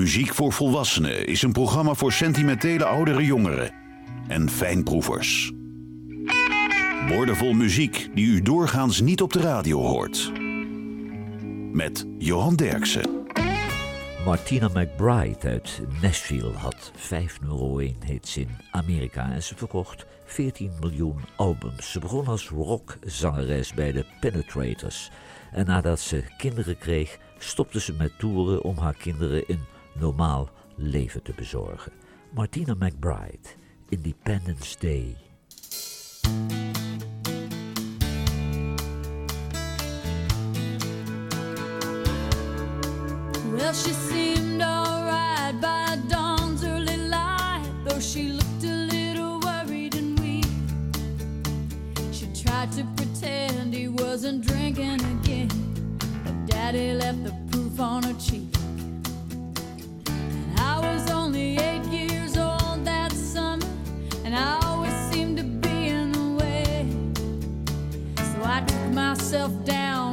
Muziek voor Volwassenen is een programma voor sentimentele oudere jongeren en fijnproevers. Woordenvol muziek die u doorgaans niet op de radio hoort. Met Johan Derksen. Martina McBride uit Nashville had 5 nummer 1 hits in Amerika en ze verkocht 14 miljoen albums. Ze begon als rockzangeres bij de Penetrators. En nadat ze kinderen kreeg, stopte ze met toeren om haar kinderen een normaal leven te bezorgen. Martina McBride, Independence Day. Well, she seemed alright by dawn's early light, though she looked a little worried and weak. She tried to pretend he wasn't drinking again, but Daddy left the proof on her cheek. Myself down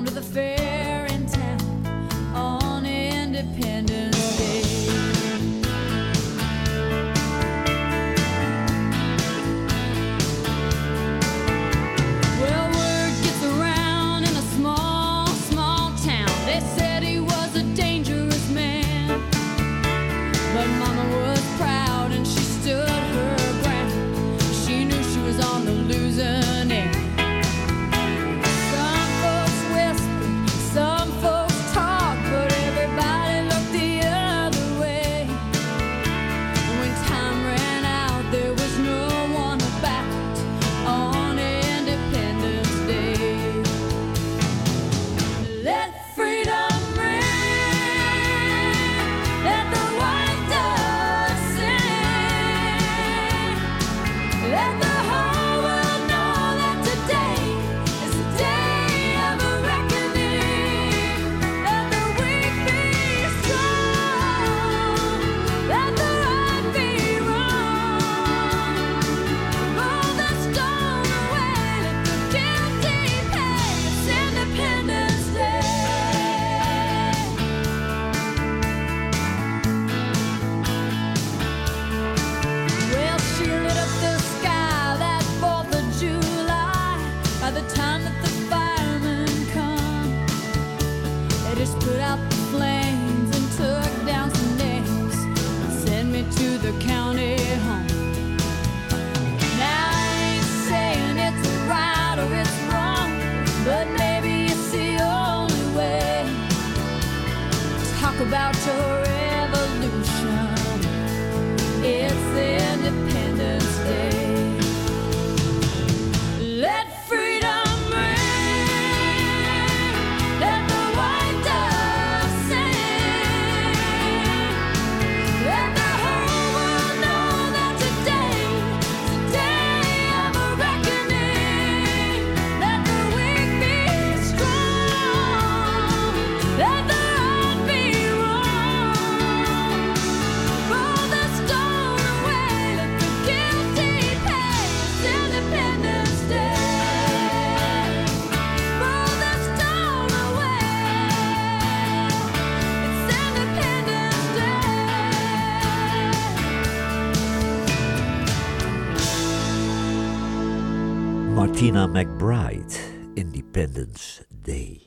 Independence Day.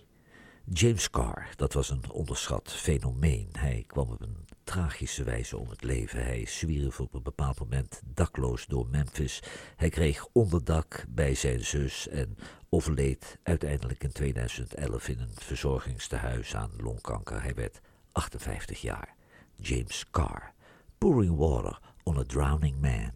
James Carr, dat was een onderschat fenomeen. Hij kwam op een tragische wijze om het leven. Hij zwierf op een bepaald moment dakloos door Memphis. Hij kreeg onderdak bij zijn zus en overleed uiteindelijk in 2011 in een verzorgingstehuis aan longkanker. Hij werd 58 jaar. James Carr, Pouring Water on a Drowning Man.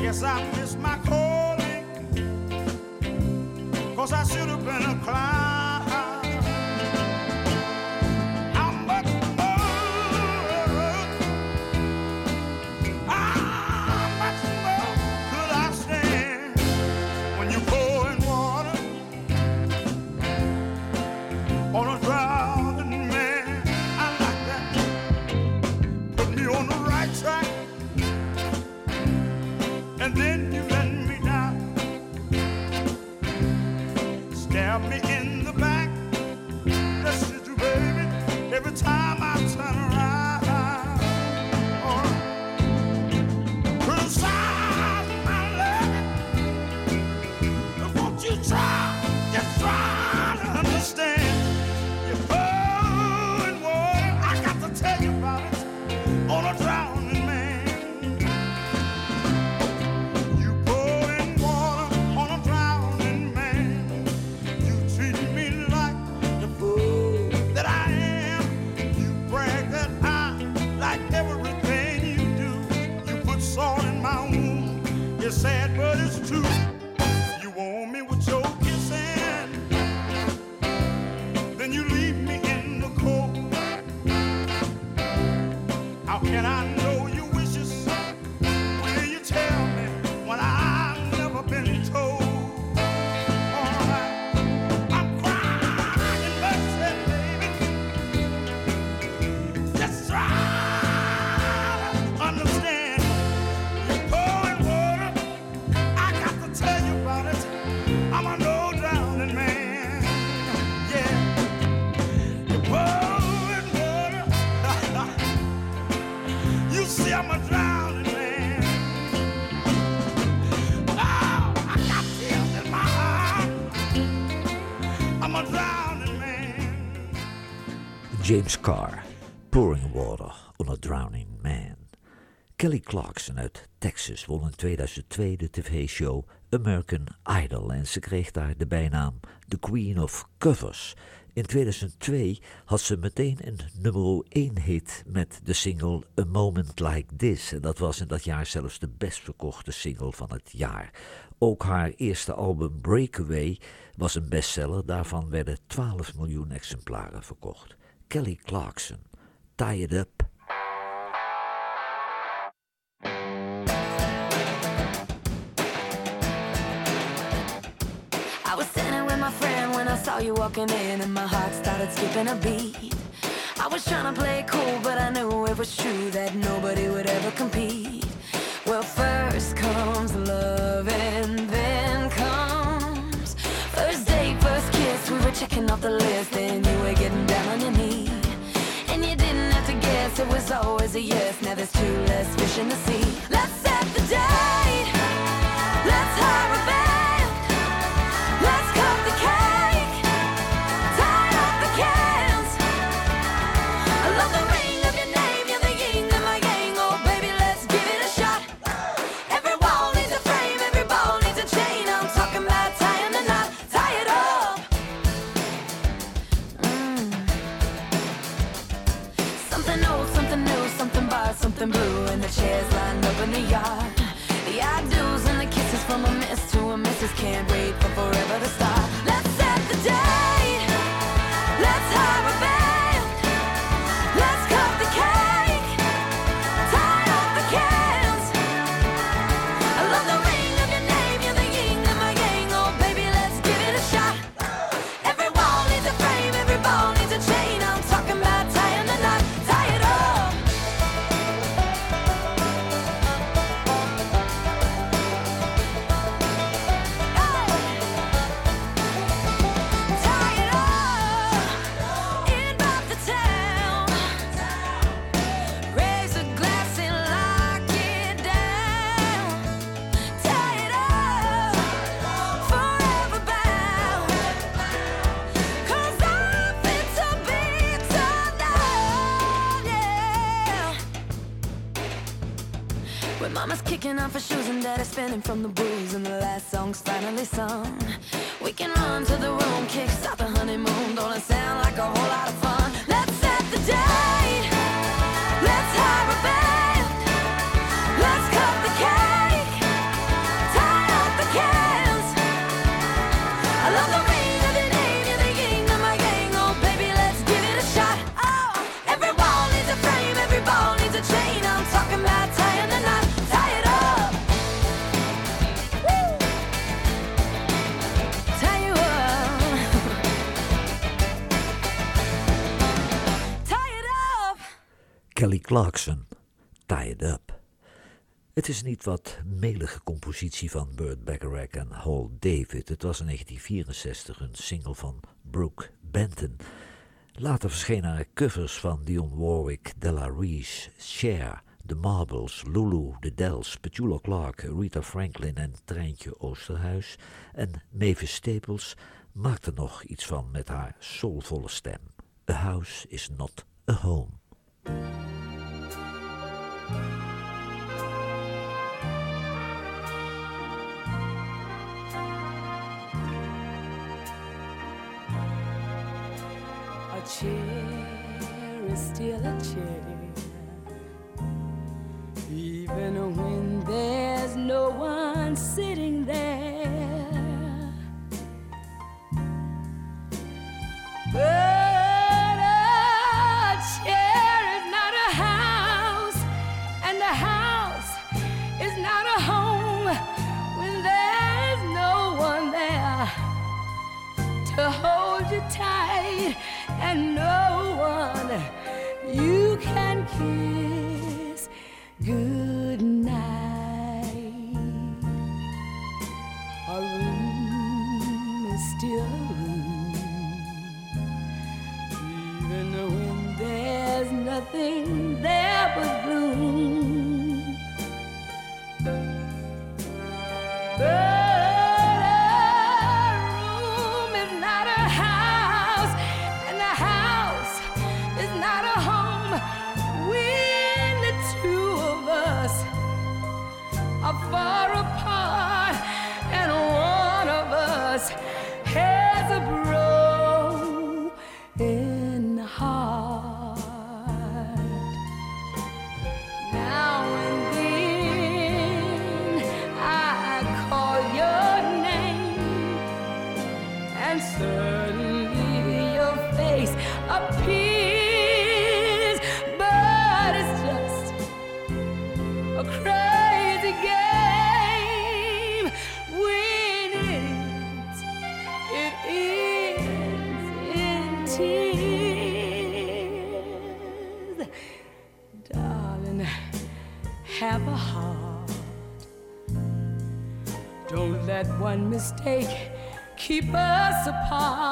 Guess I missed my calling, cause I should have been a clown. Car, Pouring Water on a Drowning Man. Kelly Clarkson uit Texas won in 2002 de tv-show American Idol en ze kreeg daar de bijnaam The Queen of Covers. In 2002 had ze meteen een nummer 1 hit met de single A Moment Like This. En dat was in dat jaar zelfs de best verkochte single van het jaar. Ook haar eerste album Breakaway was een bestseller. Daarvan werden 12 miljoen exemplaren verkocht. Kelly Clarkson. Tie it up. I was sitting with my friend when I saw you walking in, and my heart started skipping a beat. I was trying to play cool, but I knew it was true that nobody would ever compete. Well, first comes love, and then comes first date, first kiss. We were checking off the list, and there's a yes, now there's two less fish in the sea. Let's set the day. Running from the book. Clarkson, Tie It Up. Het is niet wat melige compositie van Burt Bacharach en Hall David. Het was in 1964 een single van Brooke Benton. Later verschenen er covers van Dionne Warwick, Della Reese, Cher, The Marbles, Lulu, The Dells, Petula Clark, Rita Franklin en Treintje Oosterhuis. En Mavis Staples maakte nog iets van met haar soulvolle stem. A house is not a home. Chair is still a chair, even when there's no one sitting there. But a chair is not a house, and a house is not a home when there's no one there to hold you tight and no one you can kiss good night. A room is still a room, even when there's nothing mistake keep us apart.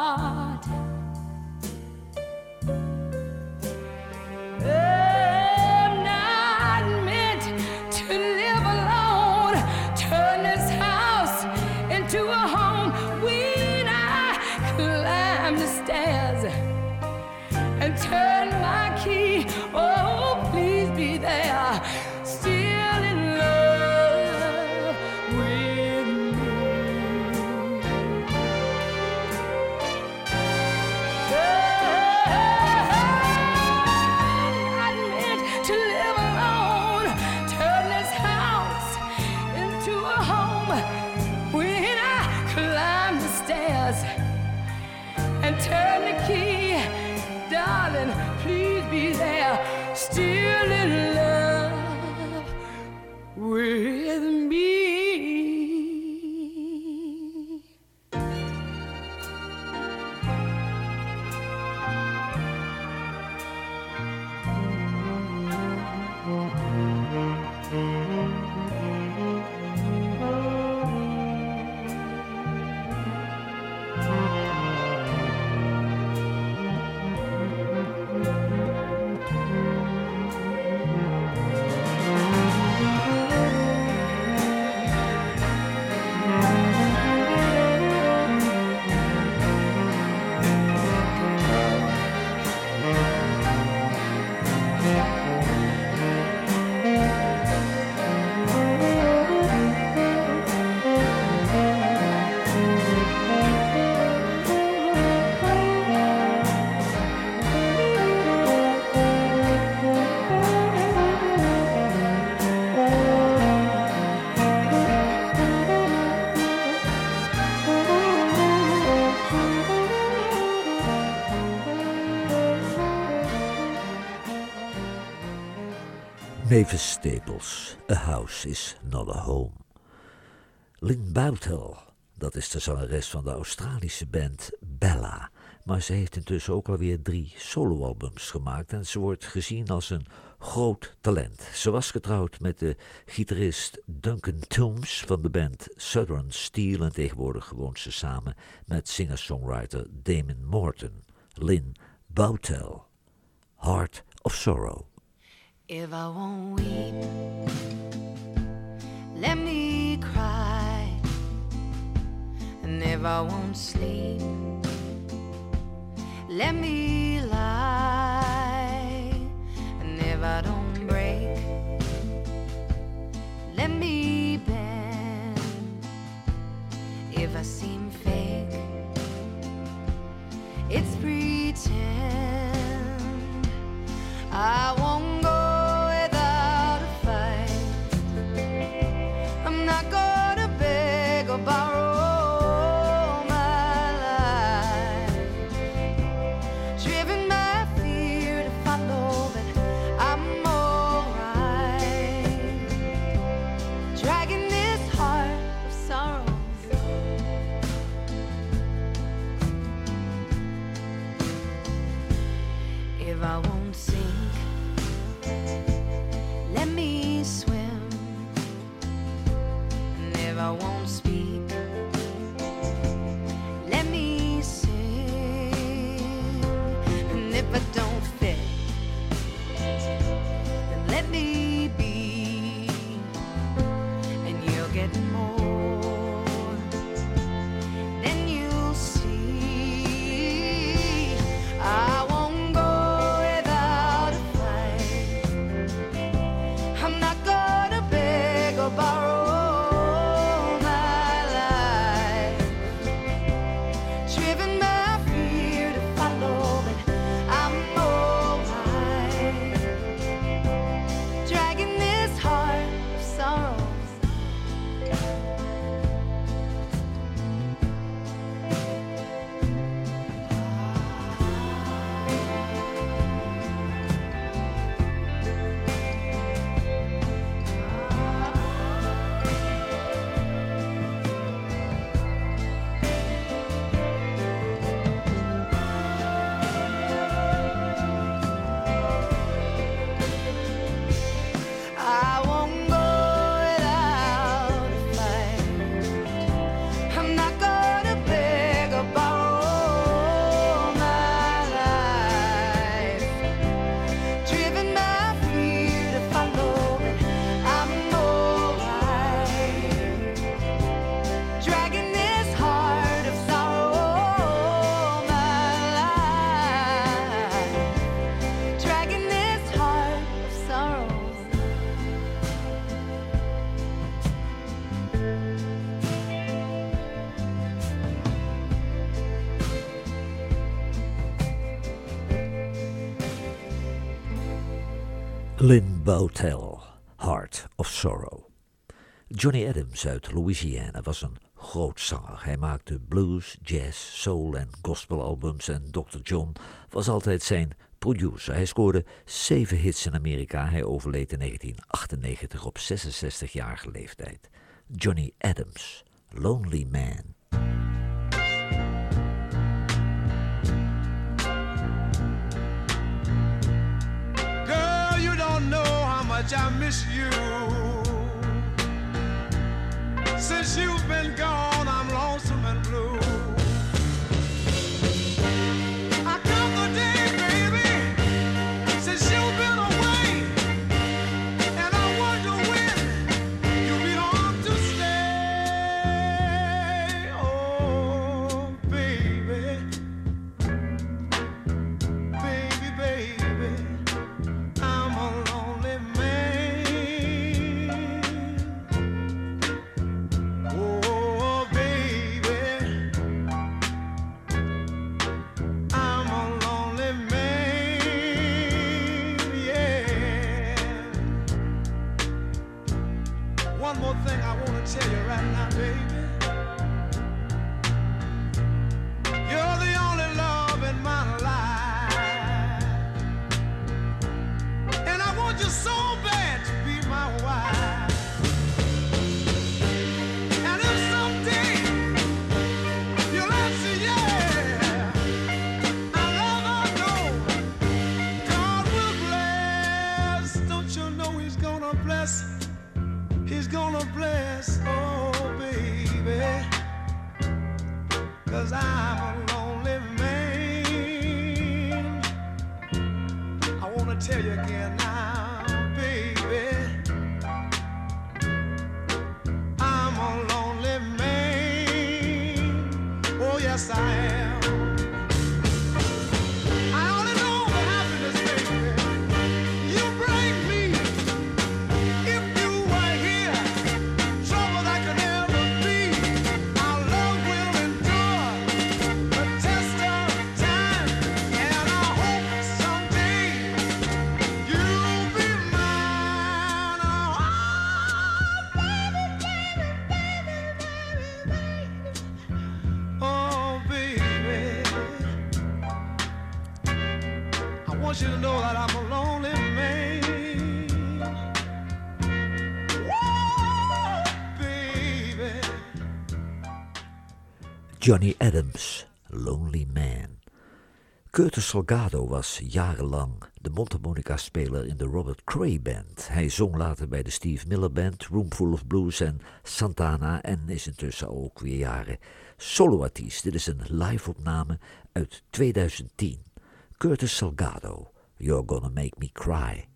Mavis Staples, A House is Not a Home. Lynn Boutel, dat is de zangeres van de Australische band Bella. Maar ze heeft intussen ook alweer drie soloalbums gemaakt en ze wordt gezien als een groot talent. Ze was getrouwd met de gitarist Duncan Toombs van de band Southern Steel en tegenwoordig woont ze samen met singer-songwriter Damon Morton. Lynn Boutel, Heart of Sorrow. If I won't weep, let me cry. And if I won't sleep, let me lie. And if I don't break, let me bend. If I seem fake, it's pretend. I won't Boutel, Heart of Sorrow. Johnny Adams uit Louisiana was een groot zanger. Hij maakte blues, jazz, soul en gospelalbums en Dr. John was altijd zijn producer. Hij scoorde zeven hits in Amerika. Hij overleed in 1998 op 66-jarige leeftijd. Johnny Adams, Lonely Man. Much I miss you. Since you've been gone, I'm lonesome and blue. Johnny Adams, Lonely Man. Curtis Salgado was jarenlang de mondharmonica-speler in de Robert Cray Band. Hij zong later bij de Steve Miller Band, Roomful of Blues en Santana en is intussen ook weer jaren soloartiest. Dit is een live-opname uit 2010. Curtis Salgado, You're Gonna Make Me Cry.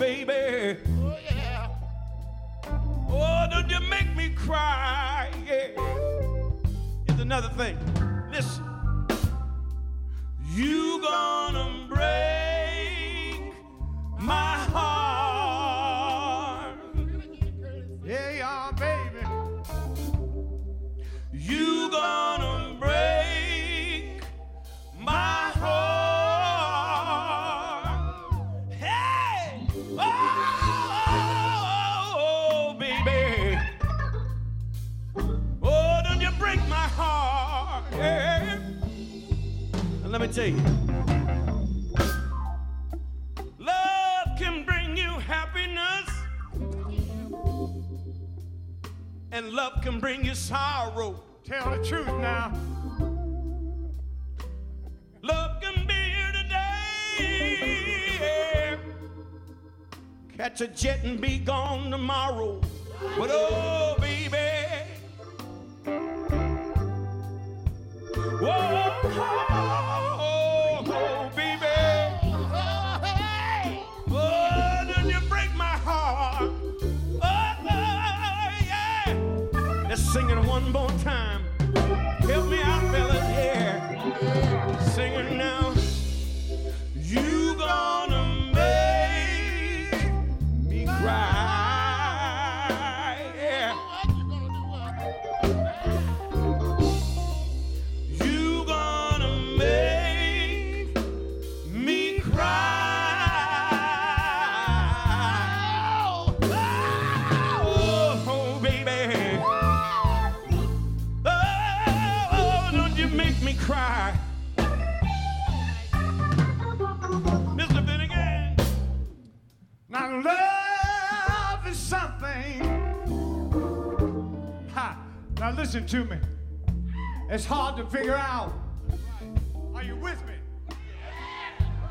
Baby. Oh, yeah. Oh, don't you make me cry? Yeah. Here's another thing. You. Love can bring you happiness. And love can bring you sorrow. Tell the truth now. Love can be here today. yeah. Catch a jet and be gone tomorrow. But oh, Let's sing it one more to me. It's hard to figure out. Are you with me?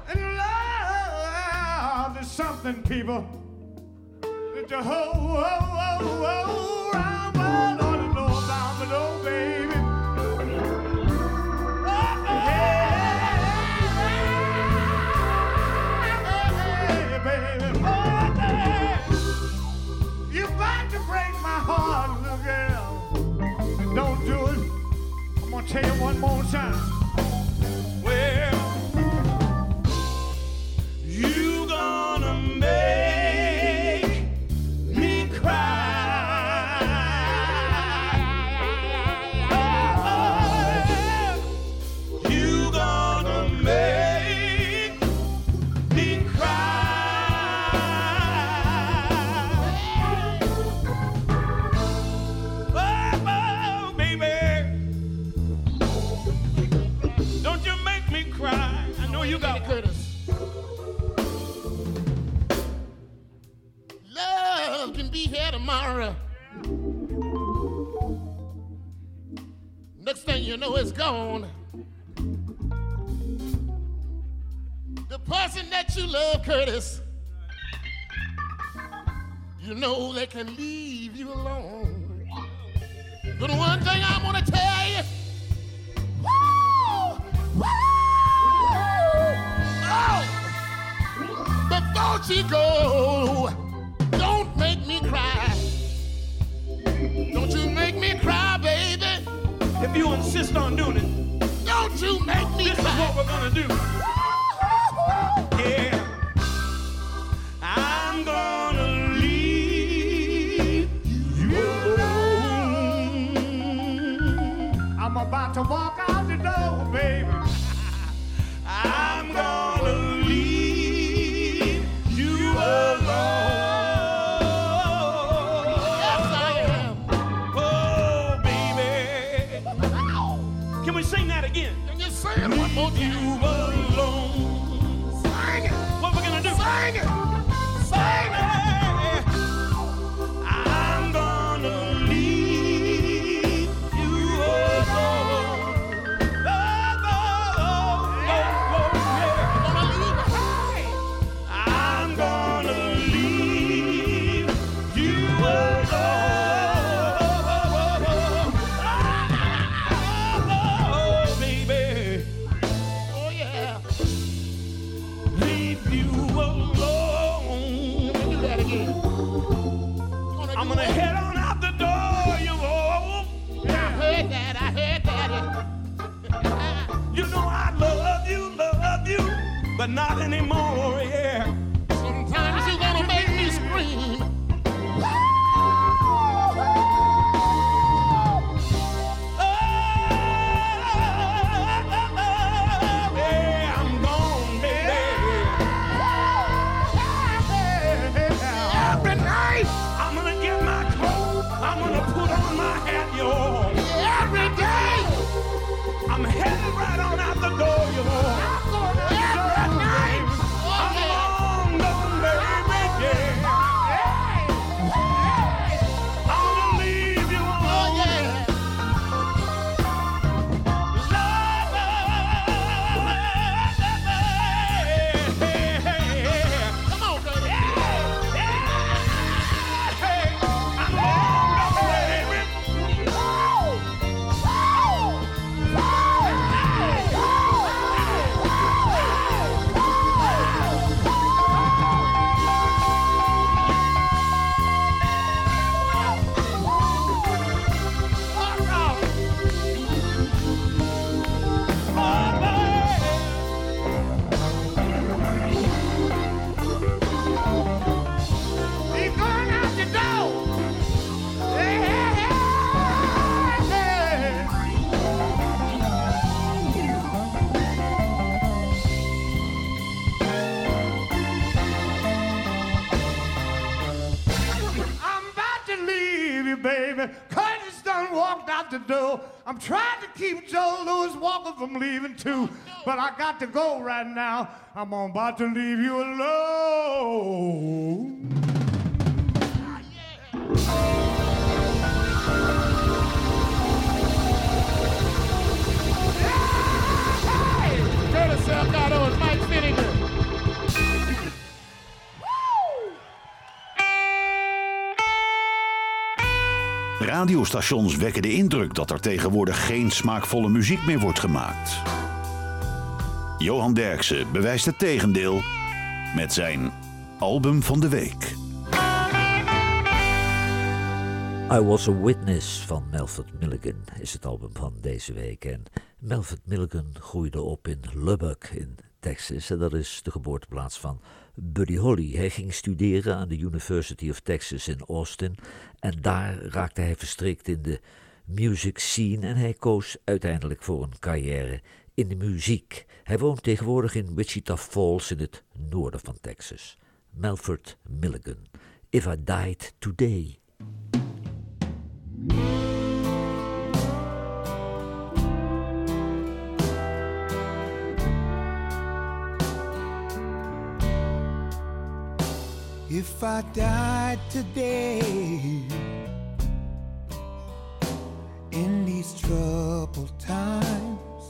And love is something, people. That whole, whole, tell you one more time. You got Curtis. Love can be here tomorrow. Yeah. Next thing you know, it's gone. The person that you love, Curtis, you know they can leave you alone. But one thing I'm gonna tell you. Woo! Woo! Oh! Before she go, don't make me cry. Don't you make me cry, baby. If you insist on doing it, Don't you make me this is what we're gonna do. Yeah. I'm gonna leave you alone. I'm about to walk I'm trying to keep Joe Louis Walker from leaving too, but I got to go right now. I'm about to leave you alone. Curtis Salgado and Mike Finnegan. Radiostations wekken de indruk dat er tegenwoordig geen smaakvolle muziek meer wordt gemaakt. Johan Derksen bewijst het tegendeel met zijn album van de week. I Was a Witness van Melford Milligan is het album van deze week. En Melford Milligan groeide op in Lubbock in Texas. En dat is de geboorteplaats van Buddy Holly. Hij ging studeren aan de University of Texas in Austin. En daar raakte hij verstrikt in de music scene. En hij koos uiteindelijk voor een carrière in de muziek. Hij woont tegenwoordig in Wichita Falls in het noorden van Texas. Melford Milligan. If I Died Today. If I died today in these troubled times,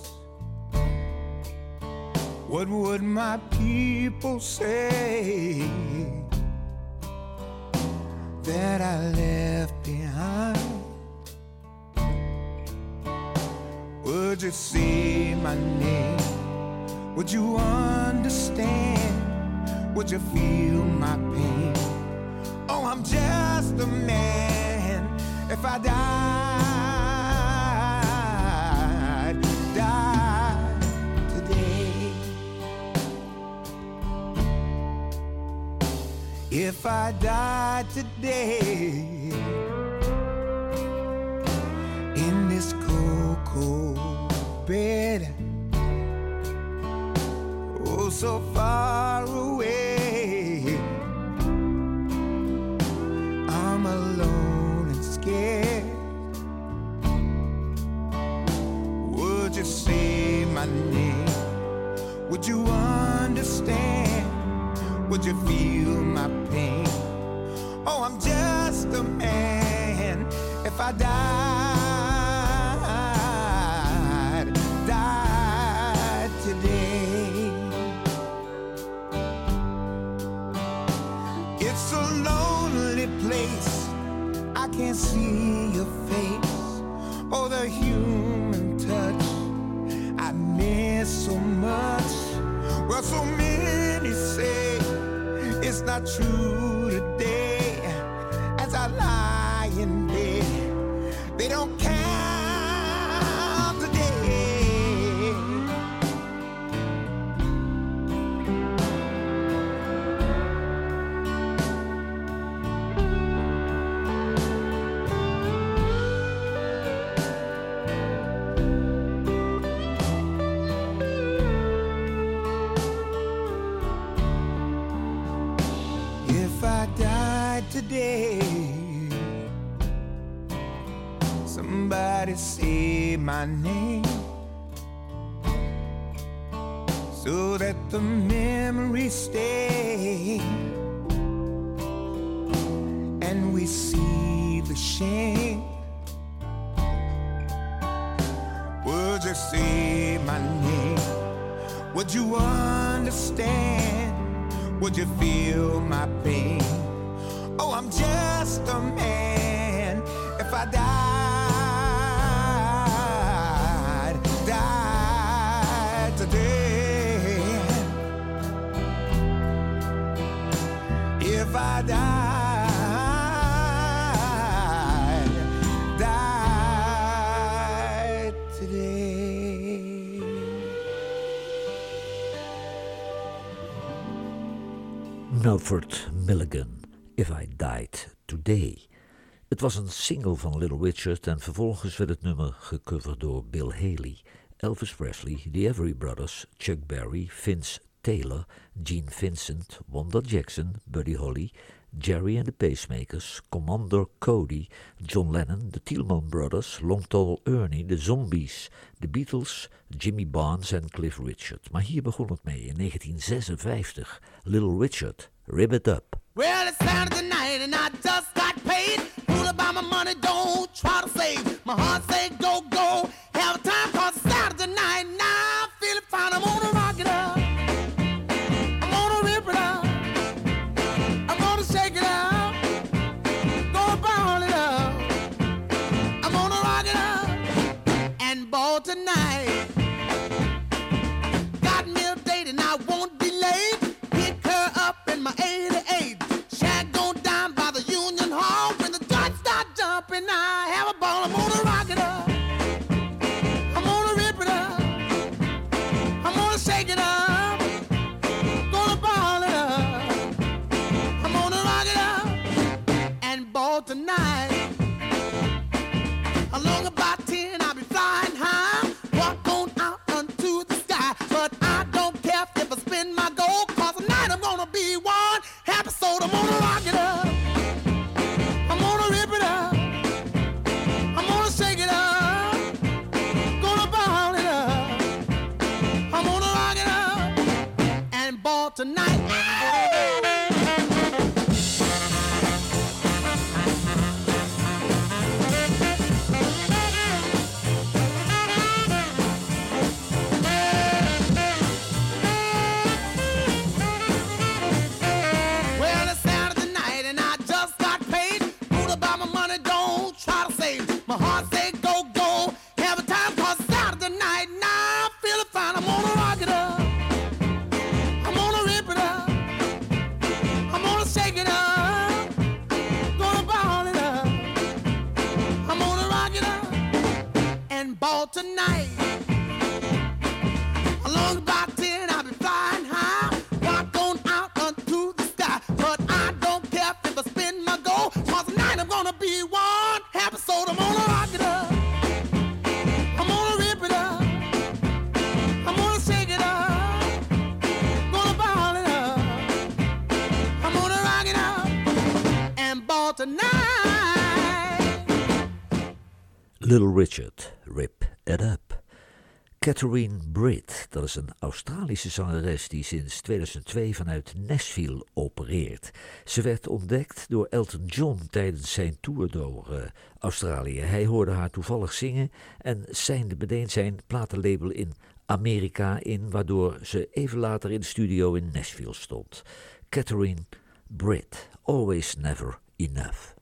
what would my people say that I left behind? Would you see my name? Would you understand? Would you feel my pain? Oh, I'm just a man. If I died, died today. If I died today in this cold, cold bed oh so far away. Would you understand? Would you feel my pain? Oh, I'm just a man. If I died, If I died, died today. Milford Milligan, If I Died Today. Het was een single van Little Richard en vervolgens werd het nummer gecoverd door Bill Haley, Elvis Presley, The Every Brothers, Chuck Berry, Vince Taylor, Gene Vincent, Wanda Jackson, Buddy Holly, Jerry and the Pacemakers, Commander Cody, John Lennon, the Tielman Brothers, Long Tall Ernie, The Zombies, The Beatles, Jimmy Barnes en Cliff Richard. Maar hier begon het mee in 1956. Little Richard, Rib It Up. Well, it's Saturday night and I just got paid. Fool about my money, don't try to save. My heart say go. Little Richard, Rip It Up. Catherine Britt, dat is een Australische zangeres die sinds 2002 vanuit Nashville opereert. Ze werd ontdekt door Elton John tijdens zijn tour door eh, Australië. Hij hoorde haar toevallig zingen en seinde meteen zijn platenlabel in Amerika in, waardoor ze even later in de studio in Nashville stond. Catherine Britt, always never enough.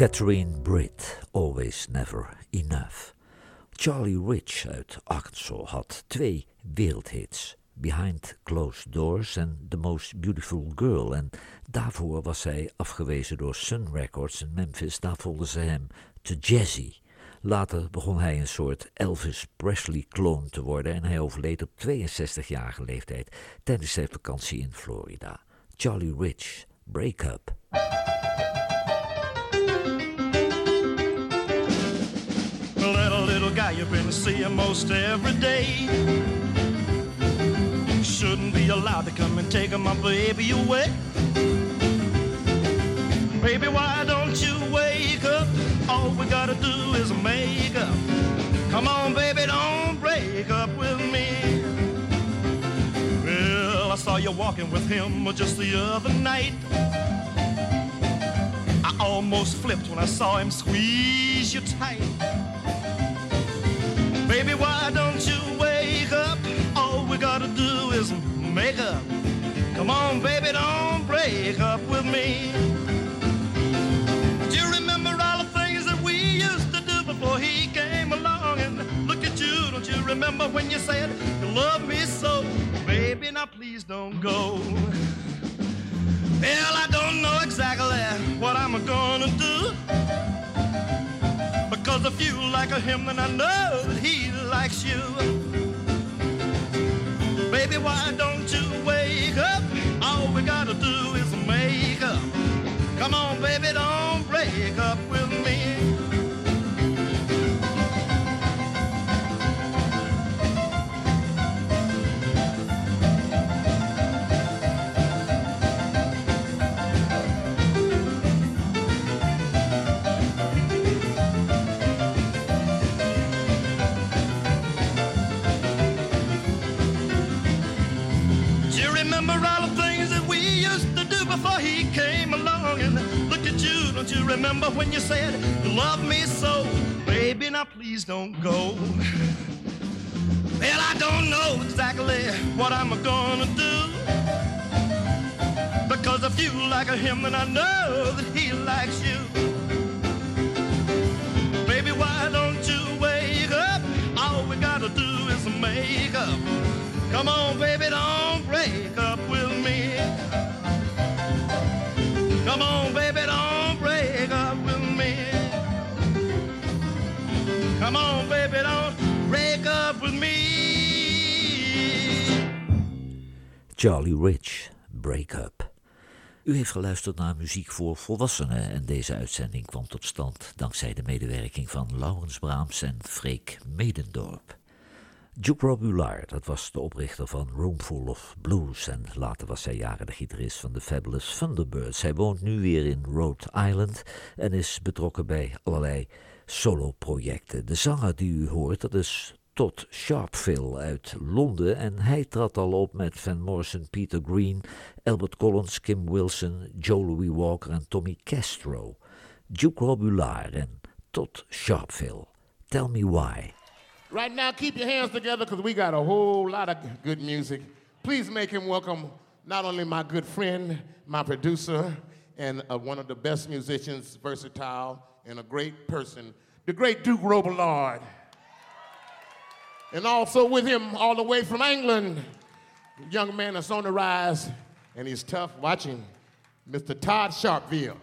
Catherine Britt, Always Never Enough. Charlie Rich uit Arkansas had twee wereldhits. Behind Closed Doors en The Most Beautiful Girl. En daarvoor was hij afgewezen door Sun Records in Memphis. Daar vonden ze hem te jazzy. Later begon hij een soort Elvis Presley-kloon te worden en hij overleed op 62-jarige leeftijd tijdens zijn vakantie in Florida. Charlie Rich, Break Up. guy you've been seeing most every day. Shouldn't be allowed to come and take my baby away. Baby, why don't you wake up? All we gotta do is make up. Come on, baby, don't break up with me. Well, I saw you walking with him just the other night. I almost flipped when I saw him squeeze you tight. Make up. Come on, baby, don't break up with me. Do you remember all the things that we used to do before he came along and look at you? Don't you remember when you said you love me so? Baby, now please don't go. Well, I don't know exactly what I'm gonna do. Because if you like him, then I know that he likes you. Baby, why don't you wake remember when you said you love me so? Baby, now please don't go. Well, I don't know exactly what I'm gonna do. Because if you like him, then I know that he likes you. Baby, why don't you wake up? All we gotta do is make up. Come on, baby, don't break up Charlie Rich, Break Up. U heeft geluisterd naar muziek voor volwassenen en deze uitzending kwam tot stand dankzij de medewerking van Laurens Braams en Freek Medendorp. Duke Robillard, dat was de oprichter van Roomful of Blues en later was hij jaren de gitarist van de Fabulous Thunderbirds. Hij woont nu weer in Rhode Island en is betrokken bij allerlei soloprojecten. De zanger die u hoort, dat is Todd Sharpville uit Londen en hij trad al op met Van Morrison, Peter Green, Albert Collins, Kim Wilson, Joe Louis Walker en Tommy Castro. Duke Robillard en Todd Sharpville. Tell me why. Right now, keep your hands together because we got a whole lot of good music. Please make him welcome not only my good friend, my producer, and uh, one of the best musicians, versatile, and a great person, the great Duke Robillard. And also with him, all the way from England, young man that's on the rise, and he's tough. Watching Mr. Todd Sharpville.